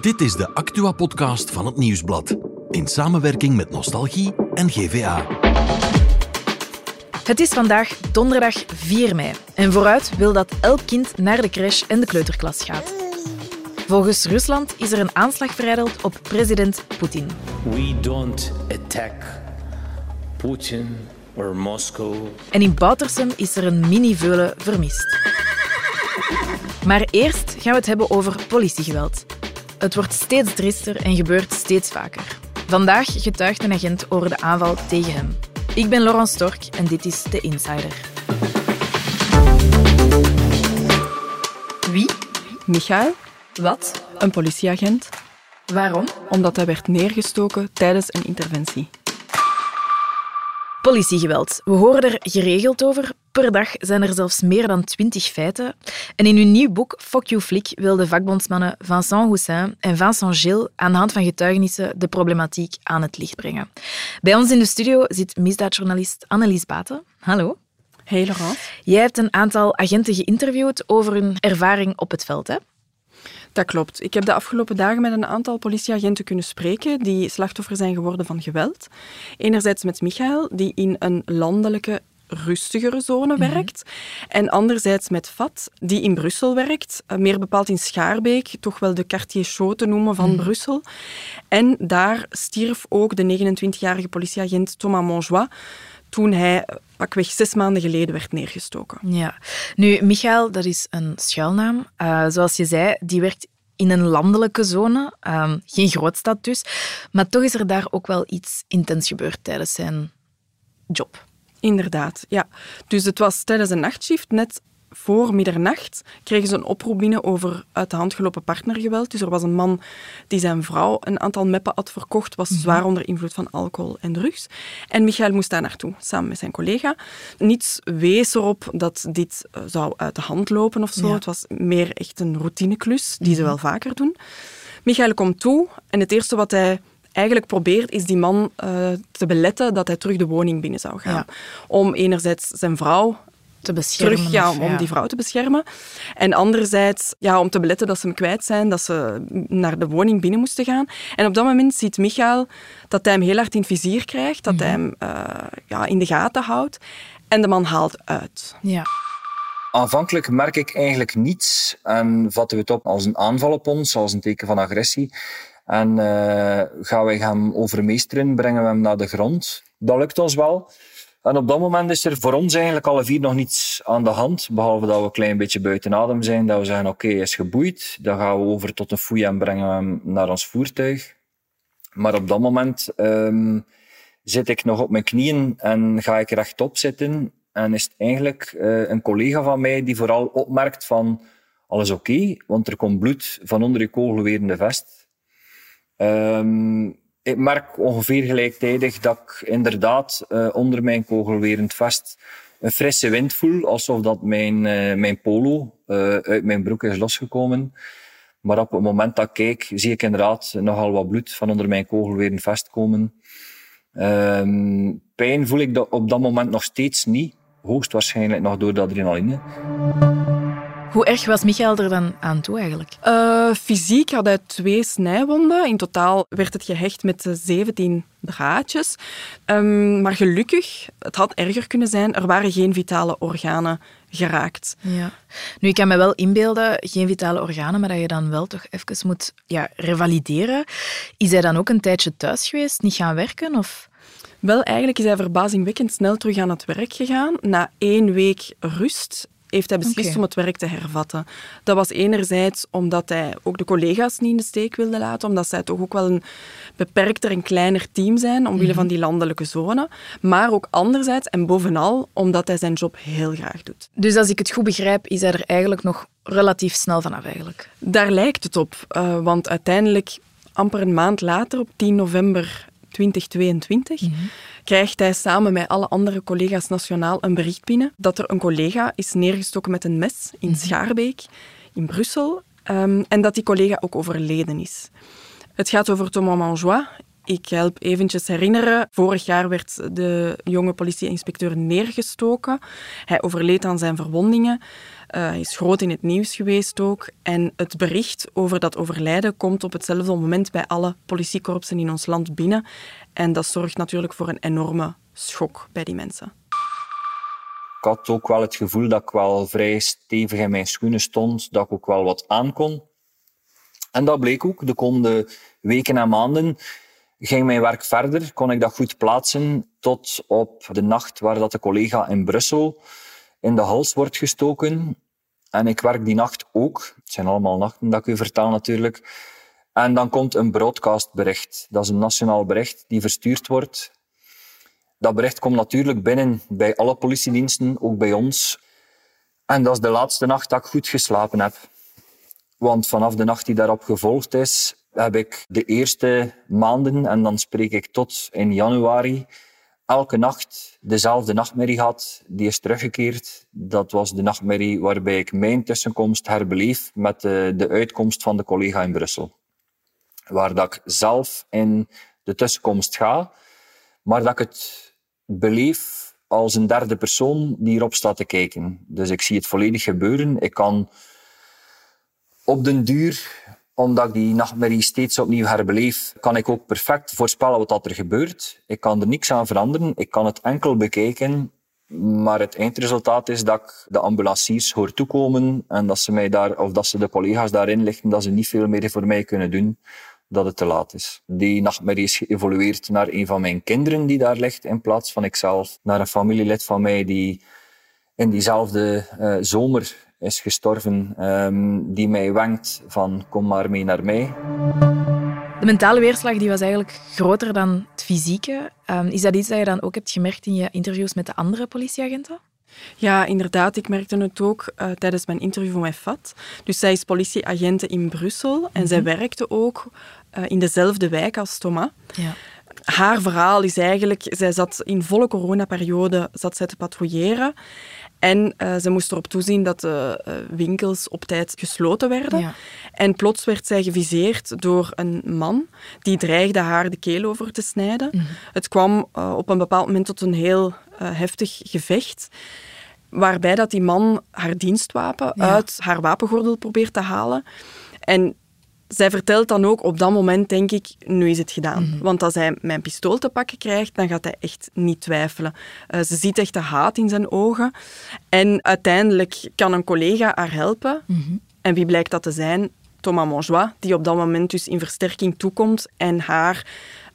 Dit is de Actua-podcast van het Nieuwsblad. In samenwerking met Nostalgie en GVA. Het is vandaag donderdag 4 mei. En vooruit wil dat elk kind naar de crash en de kleuterklas gaat. Volgens Rusland is er een aanslag verijdeld op president Poetin. We don't attack Putin or Moscow. En in Boutersem is er een mini-veulen vermist. Maar eerst gaan we het hebben over politiegeweld. Het wordt steeds driester en gebeurt steeds vaker. Vandaag getuigt een agent over de aanval tegen hem. Ik ben Laurent Stork en dit is The Insider. Wie? Michael, Wat? een politieagent, Waarom? omdat hij werd neergestoken tijdens een interventie. Politiegeweld. We horen er geregeld over. Per dag zijn er zelfs meer dan twintig feiten. En in hun nieuw boek Fuck You Flick wilden vakbondsmannen Vincent Houssin en Vincent Gilles aan de hand van getuigenissen de problematiek aan het licht brengen. Bij ons in de studio zit misdaadjournalist Annelies Baten. Hallo. Hey Laurent. Jij hebt een aantal agenten geïnterviewd over hun ervaring op het veld. Hè? Dat klopt. Ik heb de afgelopen dagen met een aantal politieagenten kunnen spreken die slachtoffer zijn geworden van geweld. Enerzijds met Michael, die in een landelijke rustigere zone werkt. En anderzijds met Fat, die in Brussel werkt, eh, meer bepaald in Schaarbeek, toch wel de quartier chaud te noemen van Brussel. En daar stierf ook de 29-jarige politieagent Thomas Monjoie toen hij pakweg zes maanden geleden werd neergestoken. Ja. Nu, Michael, dat is een schuilnaam. Eh, zoals je zei, die werkt in een landelijke zone. Ehm, geen grootstad dus. Maar toch is er daar ook wel iets intens gebeurd tijdens zijn job. Inderdaad, ja. Dus het was tijdens een nachtshift, net voor middernacht, kregen ze een oproep binnen over uit de hand gelopen partnergeweld. Dus er was een man die zijn vrouw een aantal meppen had verkocht, was zwaar onder invloed van alcohol en drugs. En Michael moest daar naartoe, samen met zijn collega. Niets wees erop dat dit eh, zou uit de hand lopen of zo. Ja. Het was meer echt een routineklus, die ze wel vaker doen. Michael komt toe en het eerste wat hij eigenlijk probeert, is die man eh, te beletten dat hij terug de woning binnen zou gaan. Ja. Om enerzijds zijn vrouw Te beschermen. terug ja, of- om die vrouw te beschermen. En anderzijds ja, om te beletten dat ze hem kwijt zijn, dat ze naar de woning binnen moesten gaan. En op dat moment ziet Michael dat hij hem heel hard in het vizier krijgt, dat hij hem eh, ja, in de gaten houdt. En de man haalt uit. Ja. Aanvankelijk merk ik eigenlijk niets en vatten we het op als een aanval op ons, als een teken van agressie. En eh, gaan wij hem overmeesteren, brengen we hem naar de grond. Dat lukt ons wel. En op dat moment is er voor ons eigenlijk alle vier nog niets aan de hand, behalve dat we een klein beetje buiten adem zijn, dat we zeggen oké, is geboeid. Dan gaan we over tot een foei en brengen we hem naar ons voertuig. Maar op dat moment ehm, zit ik nog op mijn knieën en ga ik rechtop zitten. En is het eigenlijk eh, een collega van mij die vooral opmerkt van alles oké, want er komt bloed van onder je kogelwerende vest. Ehm, ik merk ongeveer gelijktijdig dat ik inderdaad eh, onder mijn kogelwerend vest een frisse wind voel, alsof dat mijn, eh, mijn polo eh, uit mijn broek is losgekomen. Maar op het moment dat ik kijk, zie ik inderdaad nogal wat bloed van onder mijn kogelwerend vest komen. Ehm, pijn voel ik op dat moment nog steeds niet. Hoogstwaarschijnlijk nog door de adrenaline. Hoe erg was Michael er dan aan toe eigenlijk? Eh, fysiek had hij twee snijwonden. In totaal werd het gehecht met eh, 17 draadjes. Ehm, maar gelukkig, het had erger kunnen zijn, er waren geen vitale organen geraakt. Ja. Nu, ik kan me wel inbeelden, geen vitale organen, maar dat je dan wel toch even moet ja, revalideren. Is hij dan ook een tijdje thuis geweest, niet gaan werken? Of... Wel, eigenlijk is hij verbazingwekkend snel terug aan het werk gegaan. Na één week rust heeft hij beslist om het werk te hervatten. Dat was enerzijds omdat hij ook de collega's niet in de steek wilde laten, omdat zij toch ook wel een beperkter en kleiner team zijn, omwille van die landelijke zone. Maar ook anderzijds en bovenal omdat hij zijn job heel graag doet. Dus als ik het goed begrijp, is hij er eigenlijk nog relatief snel vanaf eigenlijk. Daar lijkt het op, eh, want uiteindelijk, amper een maand later, op 10 november 2022, krijgt hij samen met alle andere collega's nationaal een bericht binnen dat er een collega is neergestoken met een mes in Schaarbeek, in Brussel, ehm, en dat die collega ook overleden is. Het gaat over Thomas Manjois. Ik help eventjes herinneren. Vorig jaar werd de jonge politieinspecteur neergestoken. Hij overleed aan zijn verwondingen. Uh, hij is groot in het nieuws geweest ook. En het bericht over dat overlijden komt op hetzelfde moment bij alle politiekorpsen in ons land binnen. En dat zorgt natuurlijk voor een enorme schok bij die mensen. Ik had ook wel het gevoel dat ik wel vrij stevig in mijn schoenen stond, dat ik ook wel wat aankon. En dat bleek ook. De komende weken en maanden ging mijn werk verder, kon ik dat goed plaatsen tot op de nacht waar dat de collega in Brussel in de hals wordt gestoken. En ik werk die nacht ook. Het zijn allemaal nachten dat ik u vertel natuurlijk. En dan komt een broadcastbericht. Dat is een nationaal bericht die verstuurd wordt. Dat bericht komt natuurlijk binnen bij alle politiediensten, ook bij ons. En dat is de laatste nacht dat ik goed geslapen heb. Want vanaf de nacht die daarop gevolgd is, heb ik de eerste maanden, en dan spreek ik tot in januari, elke nacht dezelfde nachtmerrie gehad. Die is teruggekeerd. Dat was de nachtmerrie waarbij ik mijn tussenkomst herbeleef met de, de uitkomst van de collega in Brussel. Waar dat ik zelf in de tussenkomst ga, maar dat ik het beleef als een derde persoon die erop staat te kijken. Dus ik zie het volledig gebeuren. Ik kan op den duur omdat ik die nachtmerrie steeds opnieuw herbeleef, kan ik ook perfect voorspellen wat er gebeurt. Ik kan er niks aan veranderen. Ik kan het enkel bekijken. Maar het eindresultaat is dat ik de ambulanciers hoor toekomen en dat ze mij daar, of dat ze de collega's daarin lichten, dat ze niet veel meer voor mij kunnen doen, dat het te laat is. Die nachtmerrie is geëvolueerd naar een van mijn kinderen die daar ligt, in plaats van ikzelf. Naar een familielid van mij die in diezelfde uh, zomer is gestorven, um, die mij wenkt van kom maar mee naar mij. De mentale weerslag die was eigenlijk groter dan het fysieke. Um, is dat iets dat je dan ook hebt gemerkt in je interviews met de andere politieagenten? Ja, inderdaad. Ik merkte het ook uh, tijdens mijn interview met FAT. Dus zij is politieagente in Brussel en zij mhm. werkte ook uh, in dezelfde wijk als Thomas. Ja. Haar verhaal is eigenlijk, zij zat in volle coronaperiode zat zij te patrouilleren en uh, ze moest erop toezien dat de uh, winkels op tijd gesloten werden. Ja. En plots werd zij geviseerd door een man die dreigde haar de keel over te snijden. Mm. Het kwam uh, op een bepaald moment tot een heel heftig gevecht waarbij dat die man haar dienstwapen ja. uit haar wapengordel probeert te halen. En zij vertelt dan ook op dat moment, denk ik, nu is het gedaan. Mhm. Want als hij mijn pistool te pakken krijgt, dan gaat hij echt niet twijfelen. Uh, ze ziet echt de haat in zijn ogen. En uiteindelijk kan een collega haar helpen. Mhm. En wie blijkt dat te zijn? Thomas Monjoie, die op dat moment dus in versterking toekomt en haar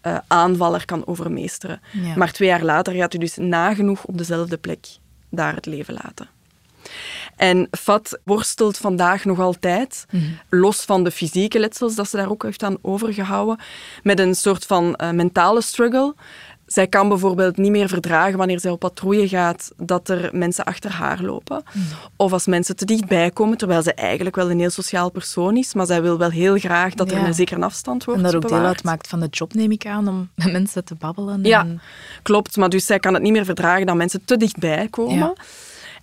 uh, aanvaller kan overmeesteren. Maar twee jaar later gaat hij dus nagenoeg op dezelfde plek daar het leven laten. En Fat worstelt vandaag nog altijd, mhm. los van de fysieke letsels dat ze daar ook heeft aan overgehouden, met een soort van uh, mentale struggle. Zij kan bijvoorbeeld niet meer verdragen wanneer zij op patrouille gaat dat er mensen achter haar lopen. Mhm. Of als mensen te dichtbij komen, terwijl ze eigenlijk wel een heel sociaal persoon is, maar zij wil wel heel graag dat er een zekere afstand wordt En dat ook deel uitmaakt van de job, neem ik aan, om met mensen te babbelen. Ja, klopt. Maar dus zij kan het niet meer verdragen dat mensen te dichtbij komen. Ja.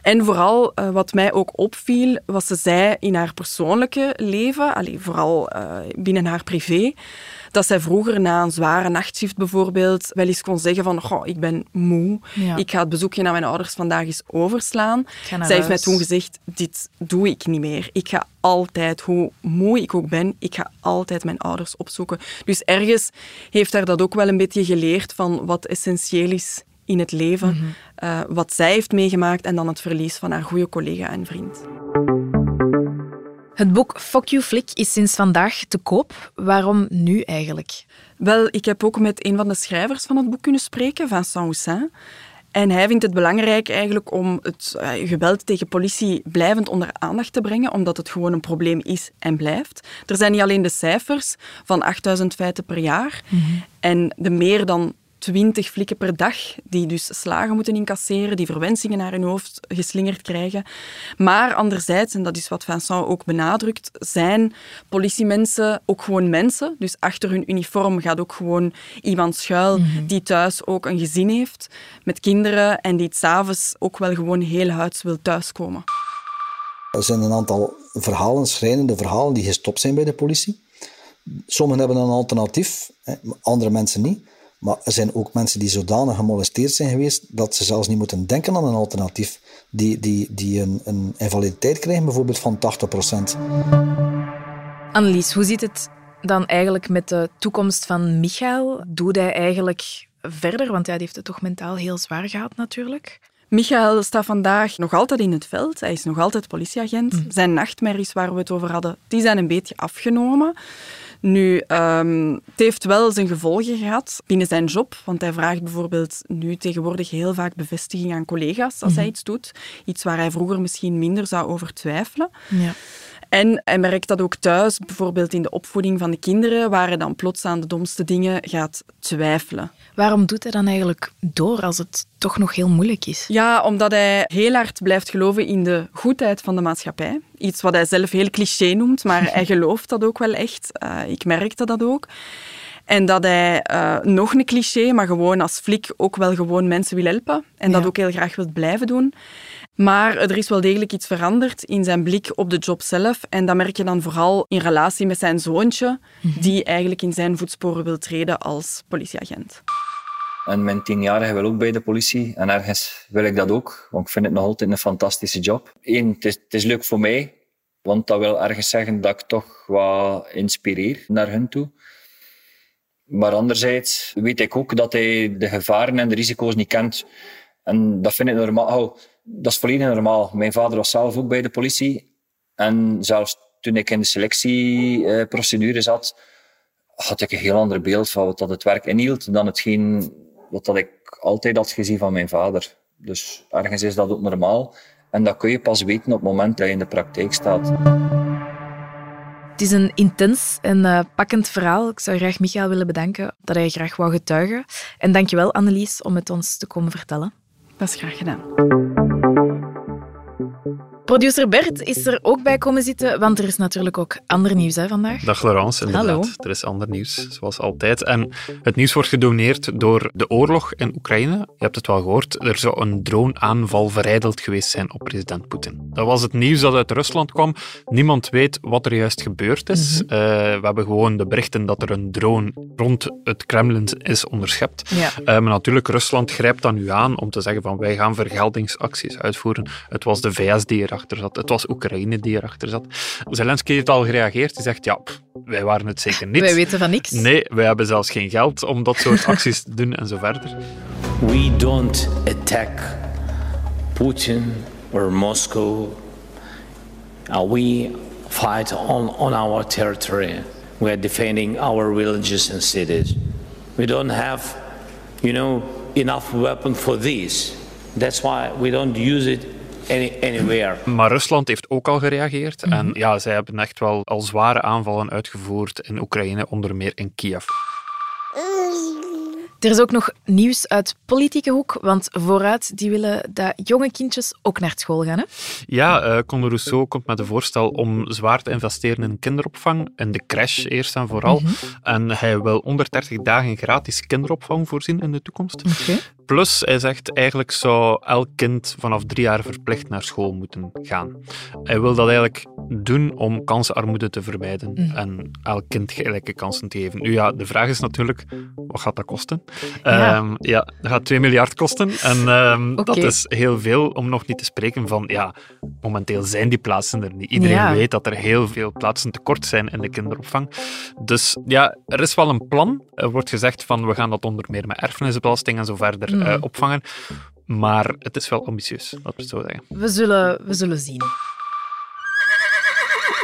En vooral uh, wat mij ook opviel, wat ze zei in haar persoonlijke leven, allee, vooral uh, binnen haar privé, dat zij vroeger na een zware nachtshift bijvoorbeeld wel eens kon zeggen van Goh, ik ben moe, ja. ik ga het bezoekje naar mijn ouders vandaag eens overslaan. Zij heeft mij toen gezegd, dit doe ik niet meer. Ik ga altijd, hoe moe ik ook ben, ik ga altijd mijn ouders opzoeken. Dus ergens heeft haar dat ook wel een beetje geleerd van wat essentieel is in het leven, mm uh, wat zij heeft meegemaakt en dan het verlies van haar goede collega en vriend. Het boek Fuck You Flick is sinds vandaag te koop. Waarom nu eigenlijk? Wel, ik heb ook met een van de schrijvers van het boek kunnen spreken, Vincent Houssin. En hij vindt het belangrijk eigenlijk om het uh, geweld tegen politie blijvend onder aandacht te brengen, omdat het gewoon een probleem is en blijft. Er zijn niet alleen de cijfers van 8000 feiten per jaar mm -hmm. en de meer dan 20 flikken per dag, die dus slagen moeten incasseren, die verwensingen naar hun hoofd geslingerd krijgen. Maar anderzijds, en dat is wat Vincent ook benadrukt, zijn politiemensen ook gewoon mensen. Dus achter hun uniform gaat ook gewoon iemand schuil mhm. die thuis ook een gezin heeft met kinderen en die s'avonds ook wel gewoon heel huids wil thuiskomen. Er zijn een aantal verhalen, schrijnende verhalen, die gestopt zijn bij de politie. Sommigen hebben een alternatief, hè, andere mensen niet. Maar er zijn ook mensen die zodanig gemolesteerd zijn geweest dat ze zelfs niet moeten denken aan een alternatief. Die, die, die een, een invaliditeit krijgen, bijvoorbeeld van 80%. Annelies, hoe zit het dan eigenlijk met de toekomst van Michael? Doet hij eigenlijk verder? Want hij heeft het toch mentaal heel zwaar gehad natuurlijk. Michael staat vandaag nog altijd in het veld. Hij is nog altijd politieagent. Zijn nachtmerries waar we het over hadden, die zijn een beetje afgenomen. Nu, ehm, het heeft wel zijn gevolgen gehad binnen zijn job. Want hij vraagt bijvoorbeeld nu tegenwoordig heel vaak bevestiging aan collega's als hij iets doet. Iets waar hij vroeger misschien minder zou over twijfelen. Ja. En hij merkt dat ook thuis, bijvoorbeeld in de opvoeding van de kinderen, waar hij dan plots aan de domste dingen gaat twijfelen. Waarom doet hij dan eigenlijk door als het toch nog heel moeilijk is? Ja, omdat hij heel hard blijft geloven in de goedheid van de maatschappij. Iets wat hij zelf heel cliché noemt, maar hij gelooft dat ook wel echt. Uh, ik merkte dat ook. En dat hij uh, nog een cliché, maar gewoon als flik ook wel gewoon mensen wil helpen. En dat ook heel graag wil blijven doen. Maar er is wel degelijk iets veranderd in zijn blik op de job zelf. En dat merk je dan vooral in relatie met zijn zoontje, die eigenlijk in zijn voetsporen wil treden als politieagent. En mijn tienjarige wil ook bij de politie. En ergens wil ik dat ook, want ik vind het nog altijd een fantastische job. Eén, het is, het is leuk voor mij, want dat wil ergens zeggen dat ik toch wat inspireer naar hun toe. Maar anderzijds weet ik ook dat hij de gevaren en de risico's niet kent. En dat vind ik normaal. Dat is volledig normaal. Mijn vader was zelf ook bij de politie. En zelfs toen ik in de selectieprocedure zat, had ik een heel ander beeld van wat dat het werk inhield dan hetgeen wat dat ik altijd had gezien van mijn vader. Dus ergens is dat ook normaal. En dat kun je pas weten op het moment dat je in de praktijk staat. Het is een intens en uh, pakkend verhaal. Ik zou graag Michael willen bedanken dat hij graag wou getuigen. En dankjewel Annelies om het ons te komen vertellen. Dat is graag gedaan. Producer Bert is er ook bij komen zitten, want er is natuurlijk ook ander nieuws hè, vandaag. Dag Laurence, inderdaad. Hallo. Er is ander nieuws, zoals altijd. En het nieuws wordt gedoneerd door de oorlog in Oekraïne. Je hebt het wel gehoord, er zou een droneaanval verrijdeld geweest zijn op president Poetin. Dat was het nieuws dat uit Rusland kwam. Niemand weet wat er juist gebeurd is. Mhm. Uh, we hebben gewoon de berichten dat er een drone rond het Kremlin is onderschept. Ja. Uh, maar natuurlijk, Rusland grijpt dan nu aan om te zeggen van wij gaan vergeldingsacties uitvoeren. Het was de VS die zat. Het was Oekraïne die erachter zat. Zelensky heeft al gereageerd. Hij zegt, ja, pff, wij waren het zeker niet. Wij weten van niks. Nee, wij hebben zelfs geen geld om dat soort acties te doen en zo verder. We don't attack Putin or Moscow. Uh, we fight on, on our territory. We are defending our villages and cities. We don't have, you know, enough weapon for this. That's why we don't use it anywhere. Maar Rusland heeft ook al gereageerd. En ja, zij hebben echt wel al zware aanvallen uitgevoerd in Oekraïne, onder meer in Kiev. Er is ook nog nieuws uit politieke hoek, want vooruit die willen dat jonge kindjes ook naar school gaan. Hè? Ja, uh, Conor Rousseau komt met een voorstel om zwaar te investeren in kinderopvang, in de crash eerst en vooral. Mhm. En hij wil onder 30 dagen gratis kinderopvang voorzien in de toekomst. Plus, hij zegt eigenlijk zou elk kind vanaf drie jaar verplicht naar school moeten gaan. Hij wil dat eigenlijk doen om kansenarmoede te vermijden Mhm. en elk kind gelijke kansen te geven. Nu ja, de vraag is natuurlijk, wat gaat dat kosten? Ja. Ehm, ja, dat gaat 2 miljard kosten. En ehm, dat is heel veel, om nog niet te spreken van, ja, momenteel zijn die plaatsen er niet. Iedereen Ja. weet dat er heel veel plaatsen tekort zijn in de kinderopvang. Dus ja, er is wel een plan. Er wordt gezegd van, we gaan dat onder meer met erfenisbelasting en zo verder Mhm. eh, opvangen. Maar het is wel ambitieus, laten we het zo zeggen. We zullen, we zullen zien.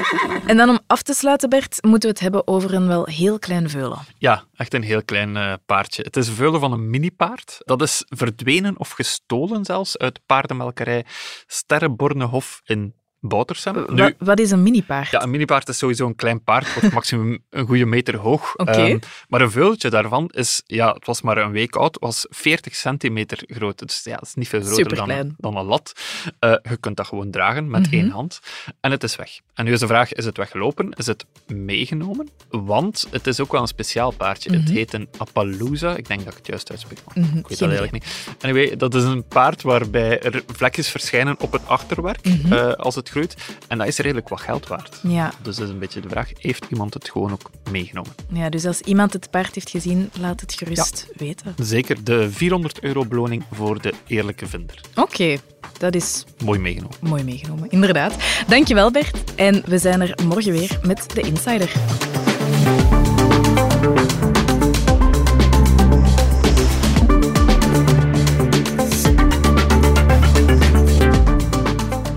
En dan om af te sluiten, Bert, moeten we het hebben over een wel heel klein veulen. Ja, echt een heel klein eh, paardje. Het is een veulen van een minipaard. Dat is verdwenen of gestolen zelfs uit paardenmelkerij Sterrebornehof in Boutersem. Nu, Wa- wat is een minipaard? Ja, een minipaard is sowieso een klein paard, wordt maximum een goede meter hoog. Oké. Ehm, maar een veultje daarvan is, ja, het was maar een week oud, was 40 centimeter groot. Dus ja, dat is niet veel groter dan, dan een lat. Eh, je kunt dat gewoon dragen met Mhm. één hand. En het is weg. En nu is de vraag, is het weggelopen? Is het meegenomen? Want het is ook wel een speciaal paardje. Het Mhm. heet een Appaloosa. Ik denk dat ik het juist uitspreek, maar Mhm, ik weet geen dat eigenlijk niet. Anyway, dat is een paard waarbij er vlekjes verschijnen op het achterwerk eh, als het En dat is redelijk wat geld waard. Ja. Dus dat is een beetje de vraag, heeft iemand het gewoon ook meegenomen? ja, dus als iemand het paard heeft gezien, laat het gerust weten. Zeker de 400 euro beloning voor de eerlijke vinder. Oké, dat is Mooi meegenomen. mooi meegenomen. Inderdaad. Dankjewel Bert. En we zijn er morgen weer met de Insider.